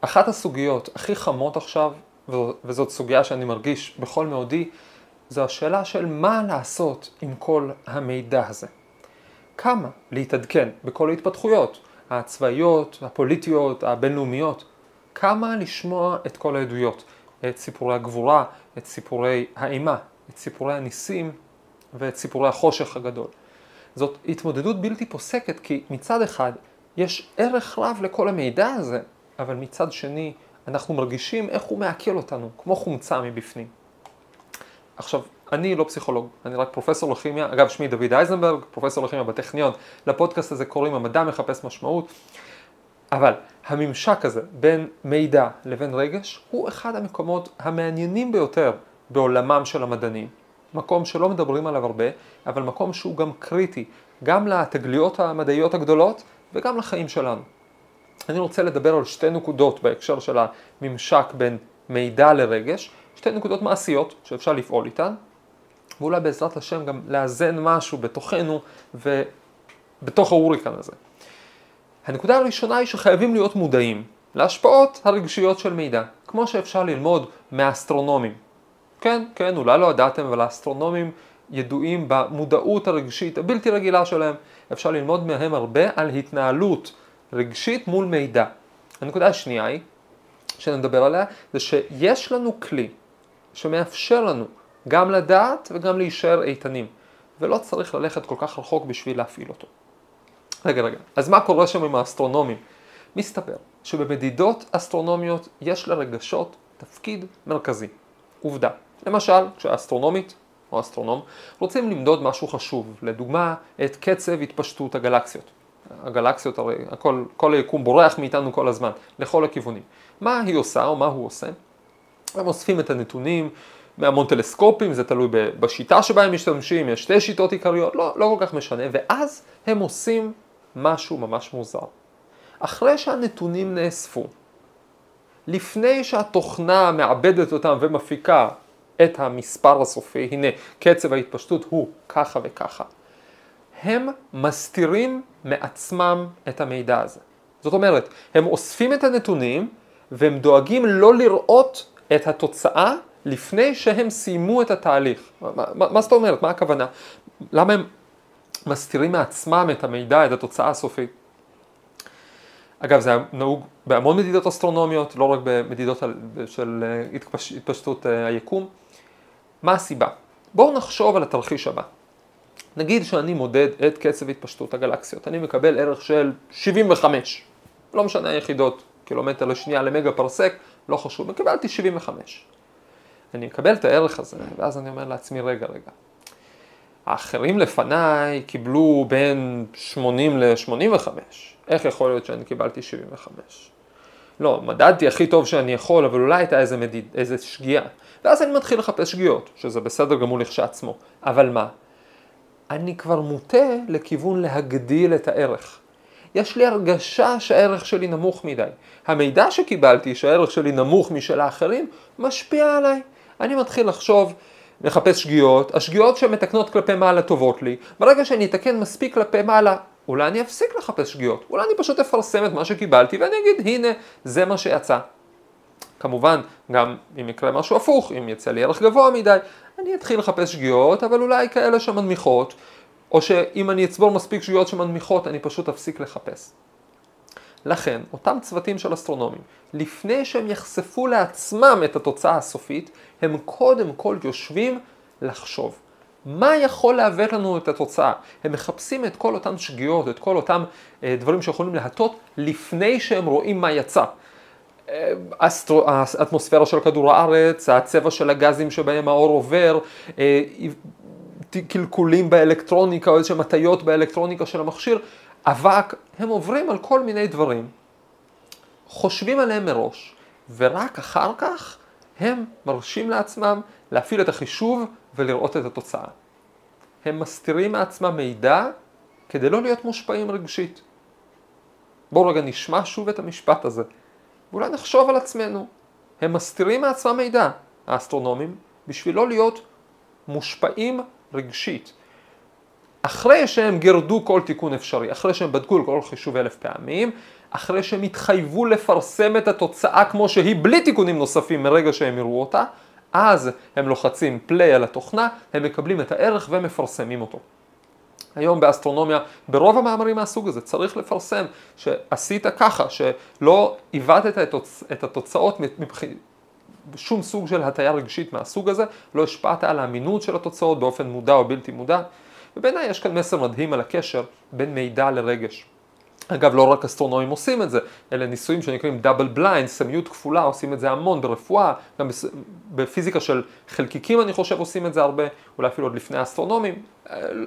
אחת הסוגיות הכי חמות עכשיו, וזאת סוגיה שאני מרגיש בכל מאודי, זו השאלה של מה לעשות עם כל המידע הזה. כמה להתעדכן בכל ההתפתחויות, הצבאיות, הפוליטיות, הבינלאומיות, כמה לשמוע את כל העדויות, את סיפורי הגבורה, את סיפורי האימה, את סיפורי הניסים ואת סיפורי החושך הגדול. זאת התמודדות בלתי פוסקת כי מצד אחד יש ערך רב לכל המידע הזה, אבל מצד שני אנחנו מרגישים איך הוא מעכל אותנו, כמו חומצה מבפנים. עכשיו, אני לא פסיכולוג, אני רק פרופסור לכימיה, אגב שמי דוד אייזנברג, פרופסור לכימיה בטכניון, לפודקאסט הזה קוראים המדע מחפש משמעות, אבל הממשק הזה בין מידע לבין רגש הוא אחד המקומות המעניינים ביותר בעולמם של המדענים. מקום שלא מדברים עליו הרבה, אבל מקום שהוא גם קריטי, גם לתגליות המדעיות הגדולות וגם לחיים שלנו. אני רוצה לדבר על שתי נקודות בהקשר של הממשק בין מידע לרגש, שתי נקודות מעשיות שאפשר לפעול איתן, ואולי בעזרת השם גם לאזן משהו בתוכנו ובתוך ההוריקן הזה. הנקודה הראשונה היא שחייבים להיות מודעים להשפעות הרגשיות של מידע, כמו שאפשר ללמוד מהאסטרונומים. כן, כן, אולי לא ידעתם, אבל האסטרונומים ידועים במודעות הרגשית הבלתי רגילה שלהם. אפשר ללמוד מהם הרבה על התנהלות רגשית מול מידע. הנקודה השנייה היא, שנדבר עליה, זה שיש לנו כלי שמאפשר לנו גם לדעת וגם להישאר איתנים, ולא צריך ללכת כל כך רחוק בשביל להפעיל אותו. רגע, רגע, אז מה קורה שם עם האסטרונומים? מסתבר שבמדידות אסטרונומיות יש לרגשות תפקיד מרכזי. עובדה, למשל, כשהאסטרונומית או אסטרונום רוצים למדוד משהו חשוב, לדוגמה את קצב התפשטות הגלקסיות. הגלקסיות הרי, הכל, כל היקום בורח מאיתנו כל הזמן, לכל הכיוונים. מה היא עושה או מה הוא עושה? הם אוספים את הנתונים מהמון טלסקופים, זה תלוי בשיטה שבה הם משתמשים, יש שתי שיטות עיקריות, לא, לא כל כך משנה, ואז הם עושים משהו ממש מוזר. אחרי שהנתונים נאספו, לפני שהתוכנה מעבדת אותם ומפיקה את המספר הסופי, הנה קצב ההתפשטות הוא ככה וככה, הם מסתירים מעצמם את המידע הזה. זאת אומרת, הם אוספים את הנתונים והם דואגים לא לראות את התוצאה לפני שהם סיימו את התהליך. מה, מה, מה זאת אומרת? מה הכוונה? למה הם מסתירים מעצמם את המידע, את התוצאה הסופית? אגב, זה נהוג בהמון מדידות אסטרונומיות, לא רק במדידות של התפשטות אה, היקום. מה הסיבה? בואו נחשוב על התרחיש הבא. נגיד שאני מודד את קצב התפשטות הגלקסיות, אני מקבל ערך של 75, לא משנה היחידות, קילומטר לשנייה למגה פרסק, לא חשוב, קיבלתי 75. אני מקבל את הערך הזה, ואז אני אומר לעצמי, רגע, רגע. האחרים לפניי קיבלו בין 80 ל-85, איך יכול להיות שאני קיבלתי 75? לא, מדדתי הכי טוב שאני יכול, אבל אולי הייתה איזה, מדיד, איזה שגיאה. ואז אני מתחיל לחפש שגיאות, שזה בסדר גמור לכשעצמו. אבל מה? אני כבר מוטה לכיוון להגדיל את הערך. יש לי הרגשה שהערך שלי נמוך מדי. המידע שקיבלתי שהערך שלי נמוך משל האחרים משפיע עליי. אני מתחיל לחשוב, לחפש שגיאות, השגיאות שמתקנות כלפי מעלה טובות לי, ברגע שאני אתקן מספיק כלפי מעלה, אולי אני אפסיק לחפש שגיאות, אולי אני פשוט אפרסם את מה שקיבלתי ואני אגיד הנה זה מה שיצא. כמובן, גם אם יקרה משהו הפוך, אם יצא לי ערך גבוה מדי, אני אתחיל לחפש שגיאות, אבל אולי כאלה שמנמיכות, או שאם אני אצבור מספיק שגיאות שמנמיכות, אני פשוט אפסיק לחפש. לכן, אותם צוותים של אסטרונומים, לפני שהם יחשפו לעצמם את התוצאה הסופית, הם קודם כל יושבים לחשוב. מה יכול לעוות לנו את התוצאה? הם מחפשים את כל אותן שגיאות, את כל אותם אה, דברים שיכולים להטות לפני שהם רואים מה יצא. האטמוספירה של כדור הארץ, הצבע של הגזים שבהם האור עובר, אה, קלקולים באלקטרוניקה או איזשהם הטיות באלקטרוניקה של המכשיר, אבק, הם עוברים על כל מיני דברים, חושבים עליהם מראש, ורק אחר כך הם מרשים לעצמם להפעיל את החישוב ולראות את התוצאה. הם מסתירים מעצמם מידע כדי לא להיות מושפעים רגשית. בואו רגע נשמע שוב את המשפט הזה. ואולי נחשוב על עצמנו. הם מסתירים מעצמם מידע, האסטרונומים, בשביל לא להיות מושפעים רגשית. אחרי שהם גירדו כל תיקון אפשרי, אחרי שהם בדקו כל חישוב אלף פעמים, אחרי שהם התחייבו לפרסם את התוצאה כמו שהיא בלי תיקונים נוספים מרגע שהם יראו אותה, אז הם לוחצים פליי על התוכנה, הם מקבלים את הערך ומפרסמים אותו. היום באסטרונומיה, ברוב המאמרים מהסוג הזה צריך לפרסם שעשית ככה, שלא עיוותת את התוצאות מבחינת שום סוג של הטיה רגשית מהסוג הזה, לא השפעת על האמינות של התוצאות באופן מודע או בלתי מודע, ובעיניי יש כאן מסר מדהים על הקשר בין מידע לרגש. אגב, לא רק אסטרונומים עושים את זה, אלה ניסויים שנקראים double blind, סמיות כפולה, עושים את זה המון ברפואה, גם בפיזיקה של חלקיקים אני חושב עושים את זה הרבה, אולי אפילו עוד לפני האסטרונומים,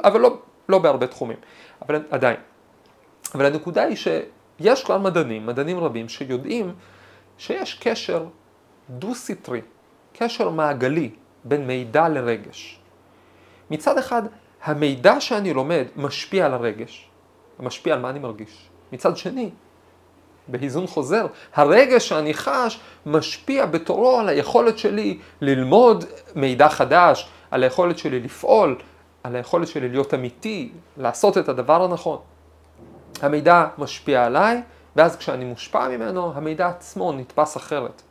אבל לא, לא בהרבה תחומים, אבל עדיין. אבל הנקודה היא שיש כבר מדענים, מדענים רבים, שיודעים שיש קשר דו-סטרי, קשר מעגלי בין מידע לרגש. מצד אחד, המידע שאני לומד משפיע על הרגש, משפיע על מה אני מרגיש. מצד שני, בהיזון חוזר, הרגש שאני חש משפיע בתורו על היכולת שלי ללמוד מידע חדש, על היכולת שלי לפעול, על היכולת שלי להיות אמיתי, לעשות את הדבר הנכון. המידע משפיע עליי, ואז כשאני מושפע ממנו, המידע עצמו נתפס אחרת.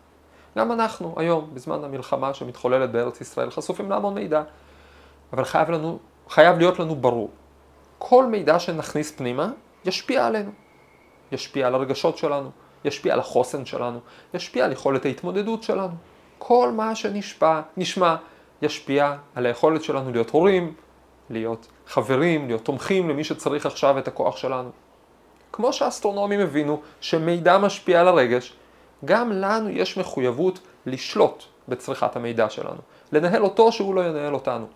גם אנחנו היום, בזמן המלחמה שמתחוללת בארץ ישראל, חשופים להמון מידע, אבל חייב, לנו, חייב להיות לנו ברור, כל מידע שנכניס פנימה ישפיע עלינו. ישפיע על הרגשות שלנו, ישפיע על החוסן שלנו, ישפיע על יכולת ההתמודדות שלנו. כל מה שנשמע, נשמע, ישפיע על היכולת שלנו להיות הורים, להיות חברים, להיות תומכים למי שצריך עכשיו את הכוח שלנו. כמו שהאסטרונומים הבינו שמידע משפיע על הרגש, גם לנו יש מחויבות לשלוט בצריכת המידע שלנו, לנהל אותו שהוא לא ינהל אותנו.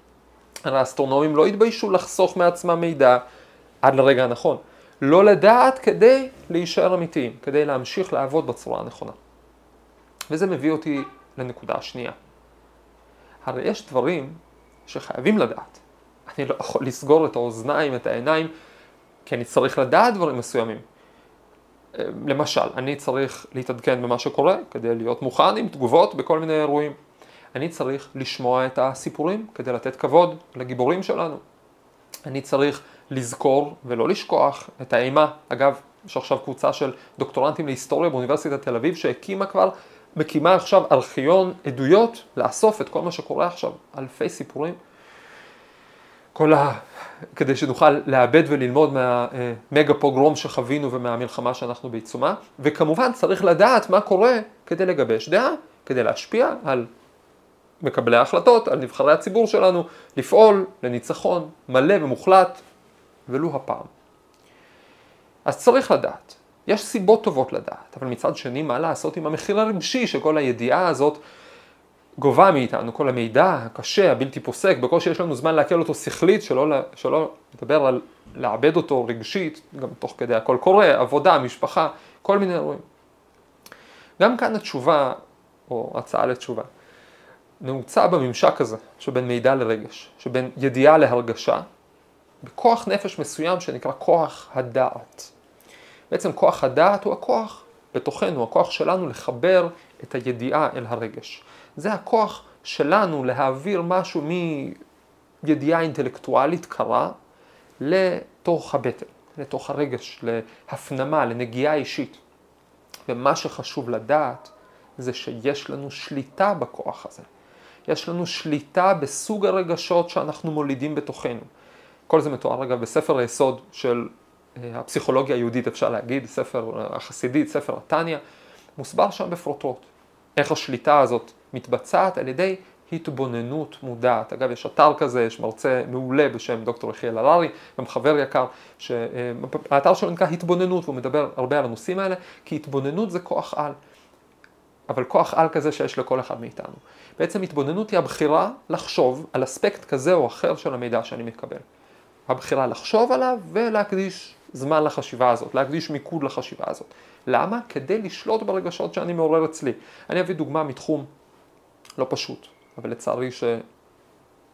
הרי האסטרונומים לא התביישו לחסוך מעצמם מידע עד לרגע הנכון. לא לדעת כדי להישאר אמיתיים, כדי להמשיך לעבוד בצורה הנכונה. וזה מביא אותי לנקודה השנייה. הרי יש דברים שחייבים לדעת. אני לא יכול לסגור את האוזניים, את העיניים, כי אני צריך לדעת דברים מסוימים. למשל, אני צריך להתעדכן במה שקורה כדי להיות מוכן עם תגובות בכל מיני אירועים. אני צריך לשמוע את הסיפורים כדי לתת כבוד לגיבורים שלנו. אני צריך לזכור ולא לשכוח את האימה. אגב, יש עכשיו קבוצה של דוקטורנטים להיסטוריה באוניברסיטת תל אביב שהקימה כבר, מקימה עכשיו ארכיון עדויות לאסוף את כל מה שקורה עכשיו, אלפי סיפורים. כל ה... כדי שנוכל לאבד וללמוד מהמגה פוגרום שחווינו ומהמלחמה שאנחנו בעיצומה, וכמובן צריך לדעת מה קורה כדי לגבש דעה, כדי להשפיע על מקבלי ההחלטות, על נבחרי הציבור שלנו, לפעול לניצחון מלא ומוחלט, ולו הפעם. אז צריך לדעת. יש סיבות טובות לדעת, אבל מצד שני, מה לעשות עם המחיר הרגשי שכל הידיעה הזאת גובה מאיתנו, כל המידע הקשה, הבלתי פוסק, בקושי יש לנו זמן לעכל אותו שכלית, שלא, שלא לדבר על לעבד אותו רגשית, גם תוך כדי הכל קורה, עבודה, משפחה, כל מיני אירועים. גם כאן התשובה, או הצעה לתשובה, נעוצה בממשק הזה שבין מידע לרגש, שבין ידיעה להרגשה, בכוח נפש מסוים שנקרא כוח הדעת. בעצם כוח הדעת הוא הכוח בתוכנו, הכוח שלנו לחבר את הידיעה אל הרגש. זה הכוח שלנו להעביר משהו מידיעה אינטלקטואלית קרה לתוך הבטן, לתוך הרגש, להפנמה, לנגיעה אישית. ומה שחשוב לדעת זה שיש לנו שליטה בכוח הזה. יש לנו שליטה בסוג הרגשות שאנחנו מולידים בתוכנו. כל זה מתואר אגב בספר היסוד של אה, הפסיכולוגיה היהודית אפשר להגיד, ספר החסידית, ספר התניא, מוסבר שם בפרוטרוט איך השליטה הזאת מתבצעת על ידי התבוננות מודעת. אגב, יש אתר כזה, יש מרצה מעולה בשם דוקטור יחיאל הררי, גם חבר יקר, שהאתר שלו נקרא התבוננות, והוא מדבר הרבה על הנושאים האלה, כי התבוננות זה כוח על. אבל כוח על כזה שיש לכל אחד מאיתנו. בעצם התבוננות היא הבחירה לחשוב על אספקט כזה או אחר של המידע שאני מקבל. הבחירה לחשוב עליו ולהקדיש זמן לחשיבה הזאת, להקדיש מיקוד לחשיבה הזאת. למה? כדי לשלוט ברגשות שאני מעורר אצלי. אני אביא דוגמה מתחום לא פשוט, אבל לצערי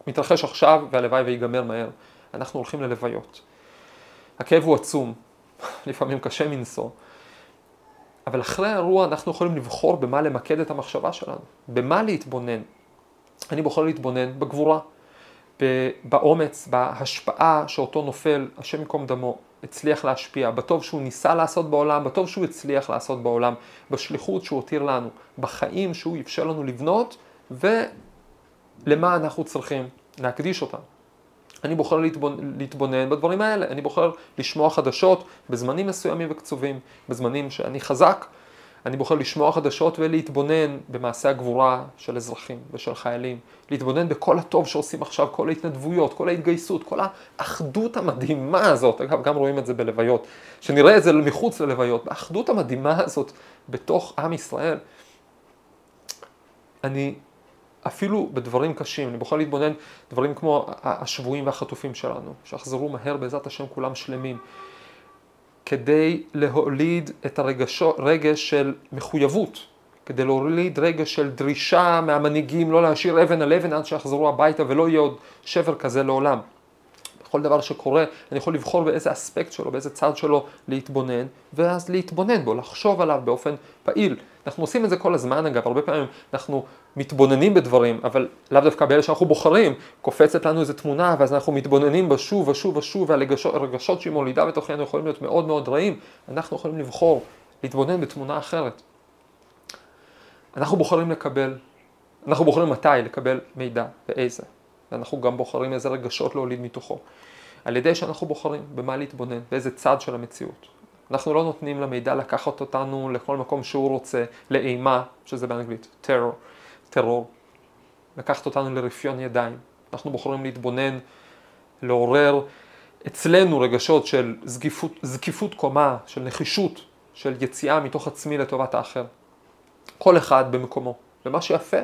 שמתרחש עכשיו והלוואי ויגמר מהר. אנחנו הולכים ללוויות. הכאב הוא עצום, לפעמים קשה מנשוא, אבל אחרי האירוע אנחנו יכולים לבחור במה למקד את המחשבה שלנו, במה להתבונן. אני בוחר להתבונן בגבורה. באומץ, בהשפעה שאותו נופל, השם ייקום דמו, הצליח להשפיע, בטוב שהוא ניסה לעשות בעולם, בטוב שהוא הצליח לעשות בעולם, בשליחות שהוא הותיר לנו, בחיים שהוא אפשר לנו לבנות, ולמה אנחנו צריכים להקדיש אותם. אני בוחר להתבונן, להתבונן בדברים האלה, אני בוחר לשמוע חדשות בזמנים מסוימים וקצובים, בזמנים שאני חזק, אני בוחר לשמוע חדשות ולהתבונן במעשי הגבורה של אזרחים ושל חיילים, להתבונן בכל הטוב שעושים עכשיו, כל ההתנדבויות, כל ההתגייסות, כל האחדות המדהימה הזאת, אגב, גם רואים את זה בלוויות, שנראה את זה מחוץ ללוויות, האחדות המדהימה הזאת בתוך עם ישראל. אני אפילו בדברים קשים, אני בוחר להתבונן דברים כמו השבויים והחטופים שלנו, שיחזרו מהר בעזרת השם כולם שלמים, כדי להוליד את הרגש של מחויבות, כדי להוליד רגש של דרישה מהמנהיגים לא להשאיר אבן על אבן עד שיחזרו הביתה ולא יהיה עוד שבר כזה לעולם. כל דבר שקורה, אני יכול לבחור באיזה אספקט שלו, באיזה צד שלו להתבונן, ואז להתבונן בו, לחשוב עליו באופן פעיל. אנחנו עושים את זה כל הזמן אגב, הרבה פעמים אנחנו מתבוננים בדברים, אבל לאו דווקא באלה שאנחנו בוחרים, קופצת לנו איזו תמונה, ואז אנחנו מתבוננים בה שוב ושוב ושוב, והרגשות שהיא מולידה בתוכנו יכולים להיות מאוד מאוד רעים, אנחנו יכולים לבחור להתבונן בתמונה אחרת. אנחנו בוחרים לקבל, אנחנו בוחרים מתי לקבל מידע ואיזה. ואנחנו גם בוחרים איזה רגשות להוליד מתוכו. על ידי שאנחנו בוחרים במה להתבונן, באיזה צד של המציאות. אנחנו לא נותנים למידע לקחת אותנו לכל מקום שהוא רוצה, לאימה, שזה באנגלית, טרור, טרור, לקחת אותנו לרפיון ידיים. אנחנו בוחרים להתבונן, לעורר אצלנו רגשות של זקיפות, זקיפות קומה, של נחישות, של יציאה מתוך עצמי לטובת האחר. כל אחד במקומו. ומה שיפה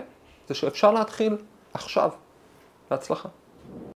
זה שאפשר להתחיל עכשיו. בהצלחה.